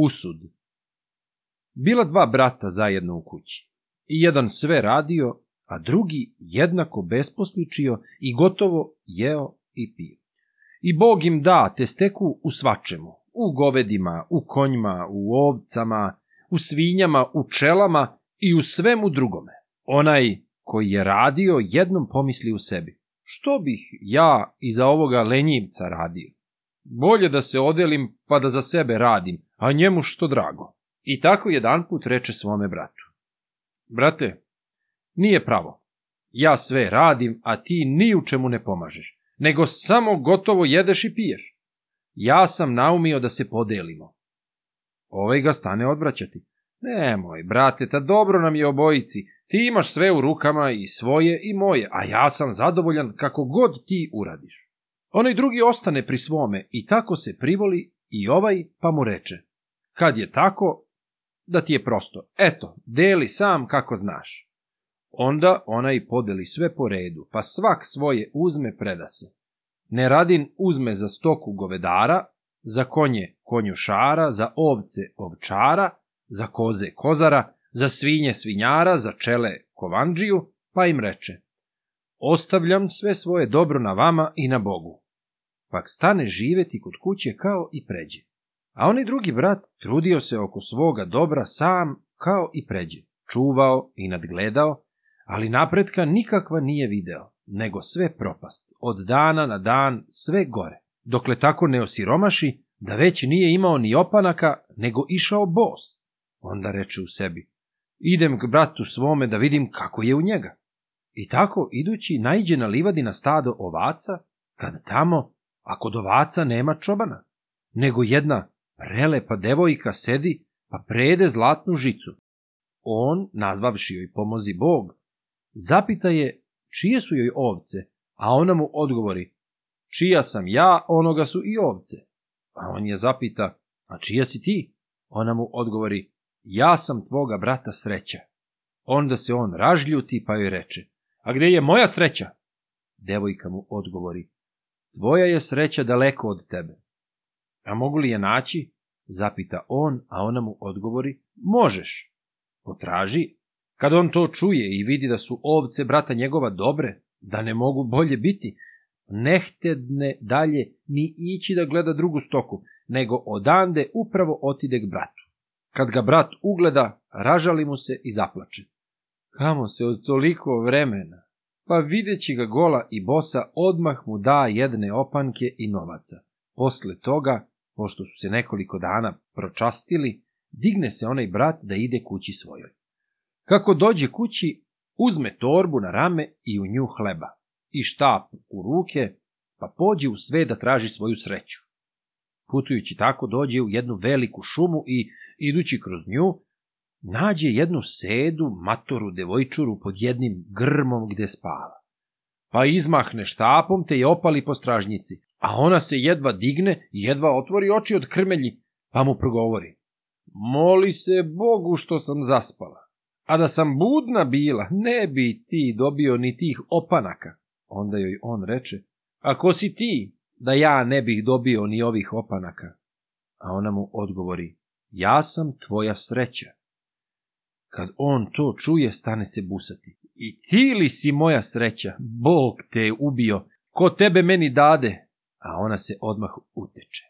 usud. Bila dva brata zajedno u kući. I jedan sve radio, a drugi jednako besposličio i gotovo jeo i pio. I Bog im da te steku u svačemu, u govedima, u konjima, u ovcama, u svinjama, u čelama i u svemu drugome. Onaj koji je radio jednom pomisli u sebi. Što bih ja iza ovoga lenjivca radio? Bolje da se odelim pa da za sebe radim, a njemu što drago. I tako jedan put reče svome bratu. Brate, nije pravo. Ja sve radim, a ti ni u čemu ne pomažeš, nego samo gotovo jedeš i piješ. Ja sam naumio da se podelimo. Ovaj ga stane odvraćati. Nemoj, brate, ta dobro nam je obojici. Ti imaš sve u rukama i svoje i moje, a ja sam zadovoljan kako god ti uradiš. Onaj drugi ostane pri svome i tako se privoli i ovaj pa mu reče. Kad je tako, da ti je prosto. Eto, deli sam kako znaš. Onda onaj podeli sve po redu, pa svak svoje uzme predase. se. Neradin uzme za stoku govedara, za konje konjušara, za ovce ovčara, za koze kozara, za svinje svinjara, za čele kovanđiju, pa im reče Ostavljam sve svoje dobro na vama i na Bogu pak stane živeti kod kuće kao i pređe. A onaj drugi brat trudio se oko svoga dobra sam kao i pređe, čuvao i nadgledao, ali napretka nikakva nije video, nego sve propast, od dana na dan sve gore, dokle tako ne osiromaši, da već nije imao ni opanaka, nego išao bos. Onda reče u sebi, idem k bratu svome da vidim kako je u njega. I tako, idući, najđe na livadi na stado ovaca, kad tamo a kod ovaca nema čobana, nego jedna prelepa devojka sedi pa prede zlatnu žicu. On, nazvavši joj pomozi Bog, zapita je čije su joj ovce, a ona mu odgovori, čija sam ja, onoga su i ovce. A on je zapita, a čija si ti? Ona mu odgovori, ja sam tvoga brata sreća. Onda se on ražljuti pa joj reče, a gde je moja sreća? Devojka mu odgovori, Tvoja je sreća daleko od tebe. A mogu li je naći? Zapita on, a ona mu odgovori, možeš. Potraži. Kad on to čuje i vidi da su ovce brata njegova dobre, da ne mogu bolje biti, nehtedne dalje ni ići da gleda drugu stoku, nego odande upravo otide k bratu. Kad ga brat ugleda, ražali mu se i zaplače. Kamo se od toliko vremena? pa videći ga gola i bosa odmah mu da jedne opanke i novaca. Posle toga, pošto su se nekoliko dana pročastili, digne se onaj brat da ide kući svojoj. Kako dođe kući, uzme torbu na rame i u nju hleba, i štap u ruke, pa pođe u sve da traži svoju sreću. Putujući tako dođe u jednu veliku šumu i, idući kroz nju, nađe jednu sedu, matoru devojčuru pod jednim grmom gde spava. Pa izmahne štapom te je opali po stražnjici, a ona se jedva digne i jedva otvori oči od krmelji, pa mu progovori. Moli se Bogu što sam zaspala, a da sam budna bila, ne bi ti dobio ni tih opanaka. Onda joj on reče, ako si ti, da ja ne bih dobio ni ovih opanaka. A ona mu odgovori, ja sam tvoja sreća. Kad on to čuje, stane se busati. I ti li si moja sreća? Bog te ubio. Ko tebe meni dade? A ona se odmah uteče.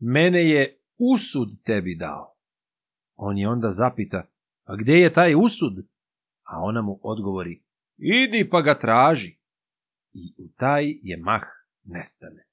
Mene je usud tebi dao. On je onda zapita, a gde je taj usud? A ona mu odgovori, idi pa ga traži. I u taj je mah nestane.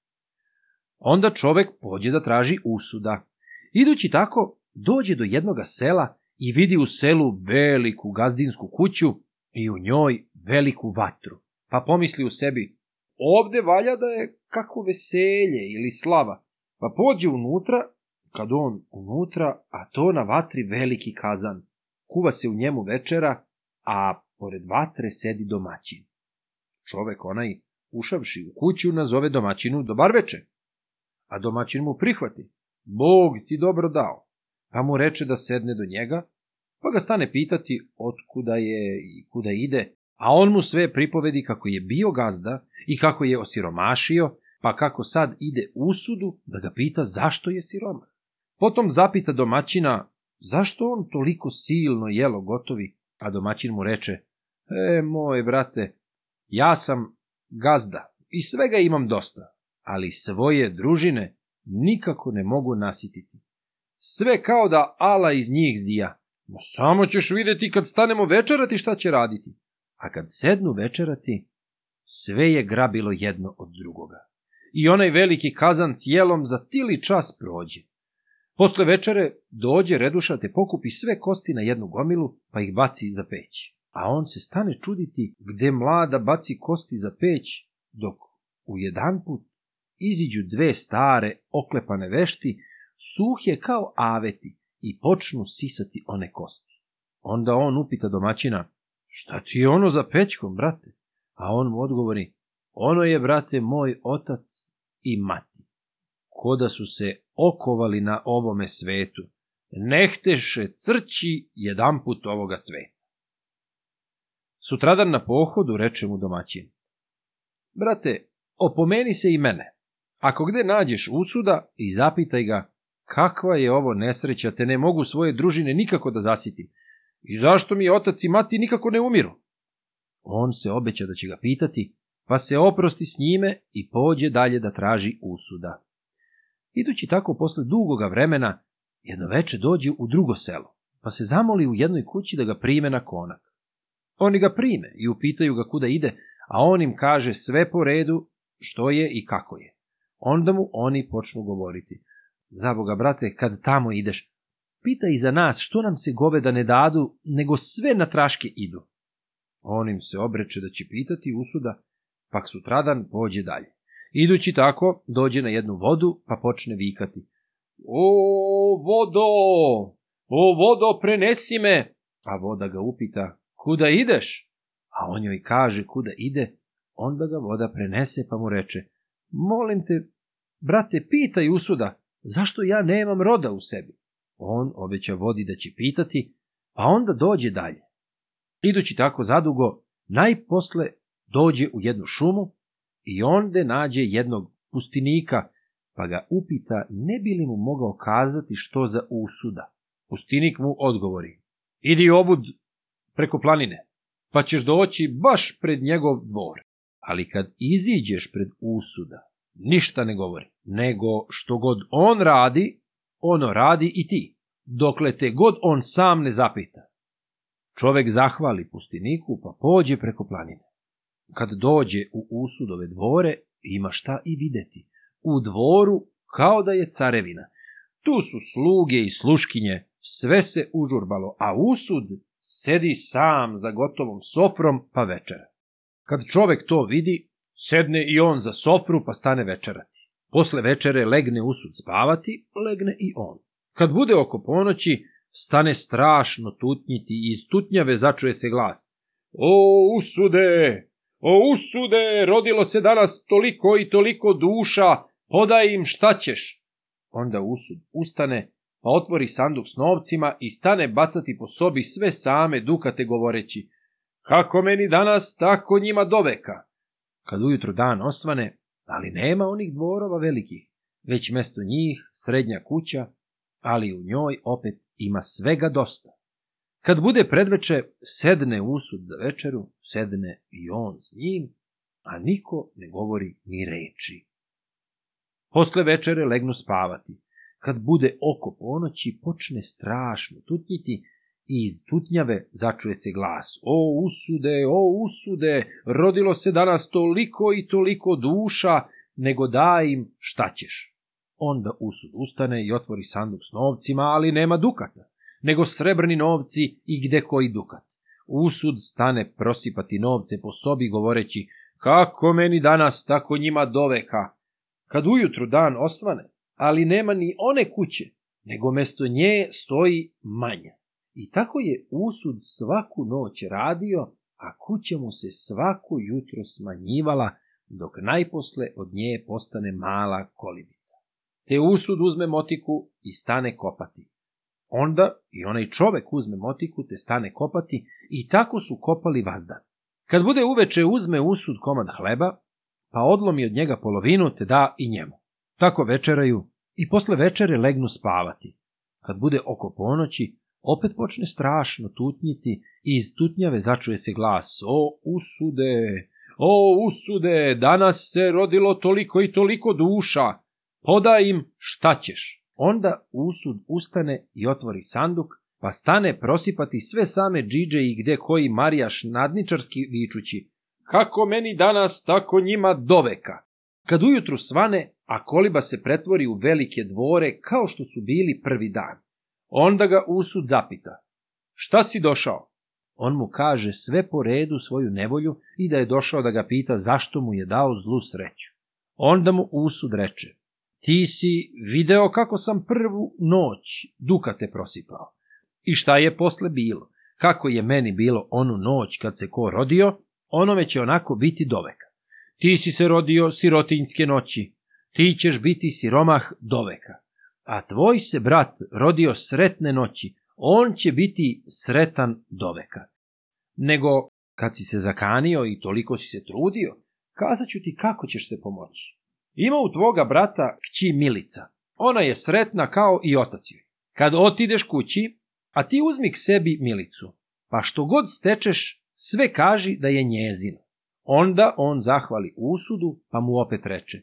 Onda čovek pođe da traži usuda. Idući tako, dođe do jednoga sela i vidi u selu veliku gazdinsku kuću i u njoj veliku vatru. Pa pomisli u sebi, ovde valja da je kako veselje ili slava. Pa pođe unutra, kad on unutra, a to na vatri veliki kazan. Kuva se u njemu večera, a pored vatre sedi domaćin. Čovek onaj, ušavši u kuću, nazove domaćinu dobar veče. A domaćin mu prihvati. Bog ti dobro dao. Pa mu reče da sedne do njega, pa ga stane pitati otkuda je i kuda ide, a on mu sve pripovedi kako je bio gazda i kako je osiromašio, pa kako sad ide u sudu da ga pita zašto je siroma. Potom zapita domaćina zašto on toliko silno jelo gotovi, a domaćin mu reče, e, moj brate, ja sam gazda i svega imam dosta, ali svoje družine nikako ne mogu nasititi. Sve kao da ala iz njih zija. Ma samo ćeš videti kad stanemo večerati šta će raditi. A kad sednu večerati, sve je grabilo jedno od drugoga. I onaj veliki kazan cijelom za tili čas prođe. Posle večere dođe Reduša te pokupi sve kosti na jednu gomilu, pa ih baci za peć. A on se stane čuditi gde mlada baci kosti za peć, dok u jedan put iziđu dve stare oklepane vešti, suhe kao aveti, i počnu sisati one kosti. Onda on upita domaćina, šta ti je ono za pećkom, brate? A on mu odgovori, ono je, brate, moj otac i mati. Ko da su se okovali na ovome svetu, nehteše crći jedanput ovoga sveta. Sutradan na pohodu reče mu domaćin, brate, opomeni se i mene. Ako gde nađeš usuda i zapitaj ga Kakva je ovo nesreća, te ne mogu svoje družine nikako da zasitim. I zašto mi otac i mati nikako ne umiru? On se obeća da će ga pitati, pa se oprosti s njime i pođe dalje da traži usuda. Idući tako posle dugoga vremena, jedno veče dođe u drugo selo, pa se zamoli u jednoj kući da ga prime na konak. Oni ga prime i upitaju ga kuda ide, a on im kaže sve po redu, što je i kako je. Onda mu oni počnu govoriti. Za Boga, brate, kad tamo ideš, pita i za nas što nam se goveda ne dadu, nego sve na traške idu. On im se obreče da će pitati usuda, pak sutradan pođe dalje. Idući tako, dođe na jednu vodu, pa počne vikati. O, vodo! O, vodo, prenesi me! A voda ga upita, kuda ideš? A on joj kaže kuda ide, onda ga voda prenese pa mu reče, molim te, brate, pitaj usuda, zašto ja nemam roda u sebi? On obeća vodi da će pitati, pa onda dođe dalje. Idući tako zadugo, najposle dođe u jednu šumu i onde nađe jednog pustinika, pa ga upita ne bi li mu mogao kazati što za usuda. Pustinik mu odgovori, idi obud preko planine, pa ćeš doći baš pred njegov dvor. Ali kad iziđeš pred usuda, ništa ne govori, nego što god on radi, ono radi i ti, dokle te god on sam ne zapita. Čovek zahvali pustiniku pa pođe preko planine. Kad dođe u usudove dvore, ima šta i videti. U dvoru kao da je carevina. Tu su sluge i sluškinje, sve se užurbalo, a usud sedi sam za gotovom sofrom pa večera. Kad čovek to vidi, Sedne i on za sofru pa stane večerati. Posle večere legne usud spavati, legne i on. Kad bude oko ponoći, stane strašno tutnjiti i iz tutnjave začuje se glas. O usude, o usude, rodilo se danas toliko i toliko duša, podaj im šta ćeš. Onda usud ustane, pa otvori sanduk s novcima i stane bacati po sobi sve same dukate govoreći. Kako meni danas, tako njima doveka kad ujutru dan osvane, ali nema onih dvorova velikih, već mesto njih srednja kuća, ali u njoj opet ima svega dosta. Kad bude predveče, sedne usud za večeru, sedne i on s njim, a niko ne govori ni reči. Posle večere legnu spavati. Kad bude oko ponoći, počne strašno tutnjiti, i iz tutnjave začuje se glas. O usude, o usude, rodilo se danas toliko i toliko duša, nego daj im šta ćeš. Onda usud ustane i otvori sanduk s novcima, ali nema dukata, nego srebrni novci i gde koji dukat. Usud stane prosipati novce po sobi govoreći, kako meni danas, tako njima doveka. Kad ujutru dan osvane, ali nema ni one kuće, nego mesto nje stoji manja. I tako je usud svaku noć radio, a kuća mu se svako jutro smanjivala, dok najposle od nje postane mala kolibica. Te usud uzme motiku i stane kopati. Onda i onaj čovek uzme motiku te stane kopati i tako su kopali vazdan. Kad bude uveče uzme usud komad hleba, pa odlomi od njega polovinu te da i njemu. Tako večeraju i posle večere legnu spavati. Kad bude oko ponoći, Opet počne strašno tutnjiti i iz tutnjave začuje se glas, o usude, o usude, danas se rodilo toliko i toliko duša, podaj im šta ćeš. Onda usud ustane i otvori sanduk, pa stane prosipati sve same džiđe i gde koji Marijaš nadničarski vičući, kako meni danas, tako njima doveka. Kad ujutru svane, a koliba se pretvori u velike dvore kao što su bili prvi dan. Onda ga usud zapita. Šta si došao? On mu kaže sve po redu svoju nevolju i da je došao da ga pita zašto mu je dao zlu sreću. Onda mu usud reče, ti si video kako sam prvu noć dukate prosipao. I šta je posle bilo? Kako je meni bilo onu noć kad se ko rodio, onome će onako biti doveka. Ti si se rodio sirotinjske noći, ti ćeš biti siromah doveka a tvoj se brat rodio sretne noći, on će biti sretan do veka. Nego, kad si se zakanio i toliko si se trudio, kazat ću ti kako ćeš se pomoći. Ima u tvoga brata kći Milica. Ona je sretna kao i otac joj. Kad otideš kući, a ti uzmi k sebi Milicu, pa što god stečeš, sve kaži da je njezin. Onda on zahvali usudu, pa mu opet reče,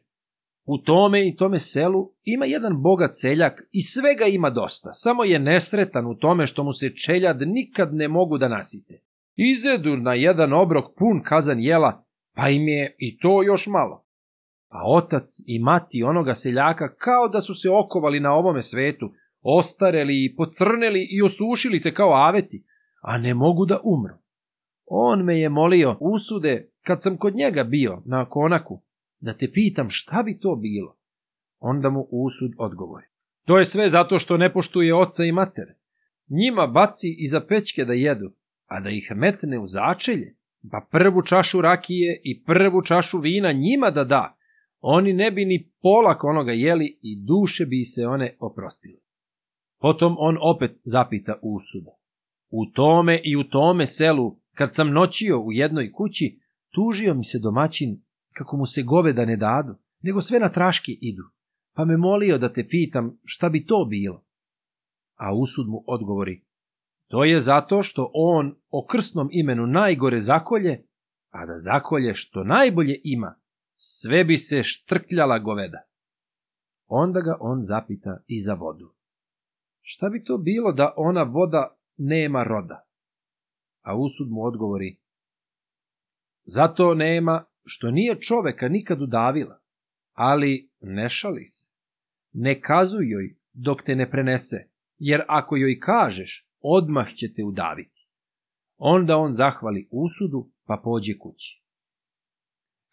U tome i tome selu ima jedan bogat seljak i svega ima dosta, samo je nesretan u tome što mu se čeljad nikad ne mogu da nasite. Izedu na jedan obrok pun kazan jela, pa im je i to još malo. A otac i mati onoga seljaka kao da su se okovali na ovome svetu, ostareli i pocrneli i osušili se kao aveti, a ne mogu da umru. On me je molio usude kad sam kod njega bio na konaku, da te pitam šta bi to bilo? Onda mu usud odgovori. To je sve zato što ne poštuje oca i matere. Njima baci iza pećke da jedu, a da ih metne u začelje, pa prvu čašu rakije i prvu čašu vina njima da da, oni ne bi ni polak onoga jeli i duše bi se one oprostile. Potom on opet zapita usuda. U tome i u tome selu, kad sam noćio u jednoj kući, tužio mi se domaćin kako mu se gove da ne dadu, nego sve na traške idu, pa me molio da te pitam šta bi to bilo. A usud mu odgovori, to je zato što on o krsnom imenu najgore zakolje, a da zakolje što najbolje ima, sve bi se štrkljala goveda. Onda ga on zapita i za vodu. Šta bi to bilo da ona voda nema roda? A usud mu odgovori, zato nema što nije čoveka nikad udavila, ali ne šali se. Ne kazuj joj dok te ne prenese, jer ako joj kažeš, odmah će te udaviti. Onda on zahvali usudu, pa pođe kući.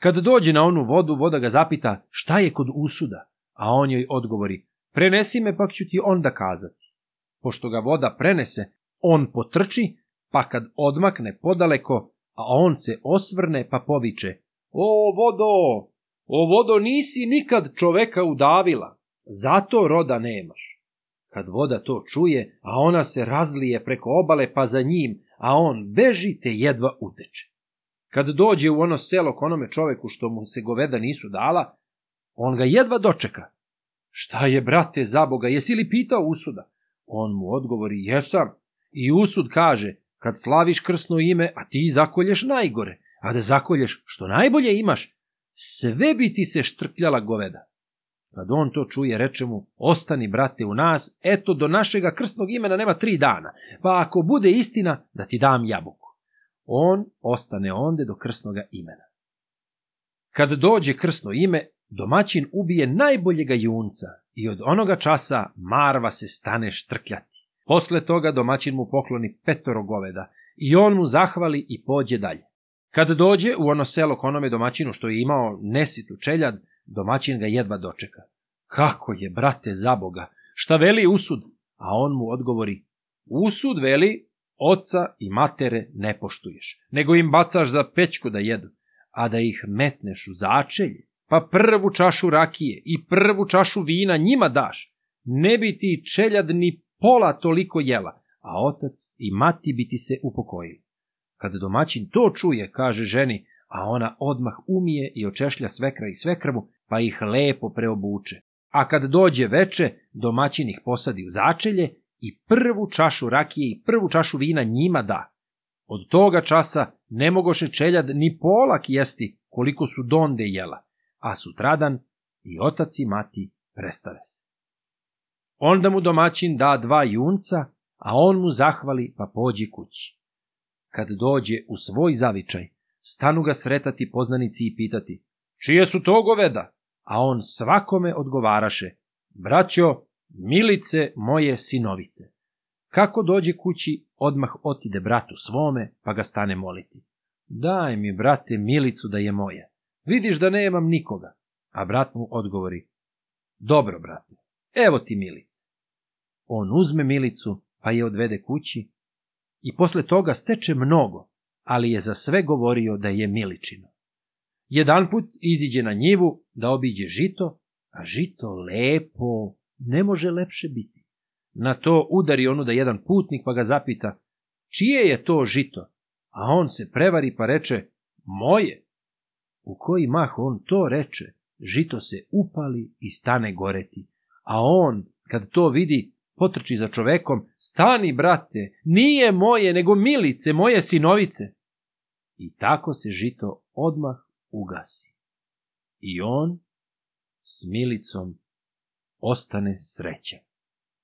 Kad dođe na onu vodu, voda ga zapita šta je kod usuda, a on joj odgovori, prenesi me pak ću ti onda kazati. Pošto ga voda prenese, on potrči, pa kad odmakne podaleko, a on se osvrne pa poviče, O vodo, o vodo nisi nikad čoveka udavila, zato roda nemaš. Kad voda to čuje, a ona se razlije preko obale pa za njim, a on beži te jedva uteče. Kad dođe u ono selo k onome čoveku što mu se goveda nisu dala, on ga jedva dočeka. Šta je, brate, zaboga, jesi li pitao usuda? On mu odgovori, jesam. I usud kaže, kad slaviš krsno ime, a ti zakolješ najgore, a da zakolješ što najbolje imaš, sve bi ti se štrkljala goveda. Kad on to čuje, reče mu, ostani, brate, u nas, eto, do našega krstnog imena nema tri dana, pa ako bude istina, da ti dam jabuku. On ostane onde do krsnoga imena. Kad dođe krsno ime, domaćin ubije najboljega junca i od onoga časa Marva se stane štrkljati. Posle toga domaćin mu pokloni petoro goveda i on mu zahvali i pođe dalje. Kad dođe u ono selo k onome domaćinu što je imao nesitu čeljad, domaćin ga jedva dočeka. Kako je, brate, za Boga, šta veli usud? A on mu odgovori, usud veli, oca i matere ne poštuješ, nego im bacaš za pećku da jedu, a da ih metneš u začelje, pa prvu čašu rakije i prvu čašu vina njima daš, ne bi ti čeljad ni pola toliko jela, a otac i mati bi ti se upokojili. Kada domaćin to čuje, kaže ženi, a ona odmah umije i očešlja svekra i svekravu, pa ih lepo preobuče. A kad dođe veče, domaćin ih posadi u začelje i prvu čašu rakije i prvu čašu vina njima da. Od toga časa ne mogoše čeljad ni polak jesti koliko su donde jela, a sutradan i otac i mati prestave se. Onda mu domaćin da dva junca, a on mu zahvali pa pođi kući kad dođe u svoj zavičaj, stanu ga sretati poznanici i pitati, čije su to goveda? A on svakome odgovaraše, braćo, milice moje sinovice. Kako dođe kući, odmah otide bratu svome, pa ga stane moliti. Daj mi, brate, milicu da je moja. Vidiš da nemam nikoga. A brat mu odgovori, dobro, brate, evo ti milice. On uzme milicu, pa je odvede kući, i posle toga steče mnogo, ali je za sve govorio da je miličino. Jedan put iziđe na njivu da obiđe žito, a žito lepo, ne može lepše biti. Na to udari onu da jedan putnik pa ga zapita, čije je to žito? A on se prevari pa reče, moje. U koji mah on to reče, žito se upali i stane goreti, a on, kad to vidi, potrči za čovekom, stani brate, nije moje, nego milice, moje sinovice. I tako se žito odmah ugasi. I on s milicom ostane srećan.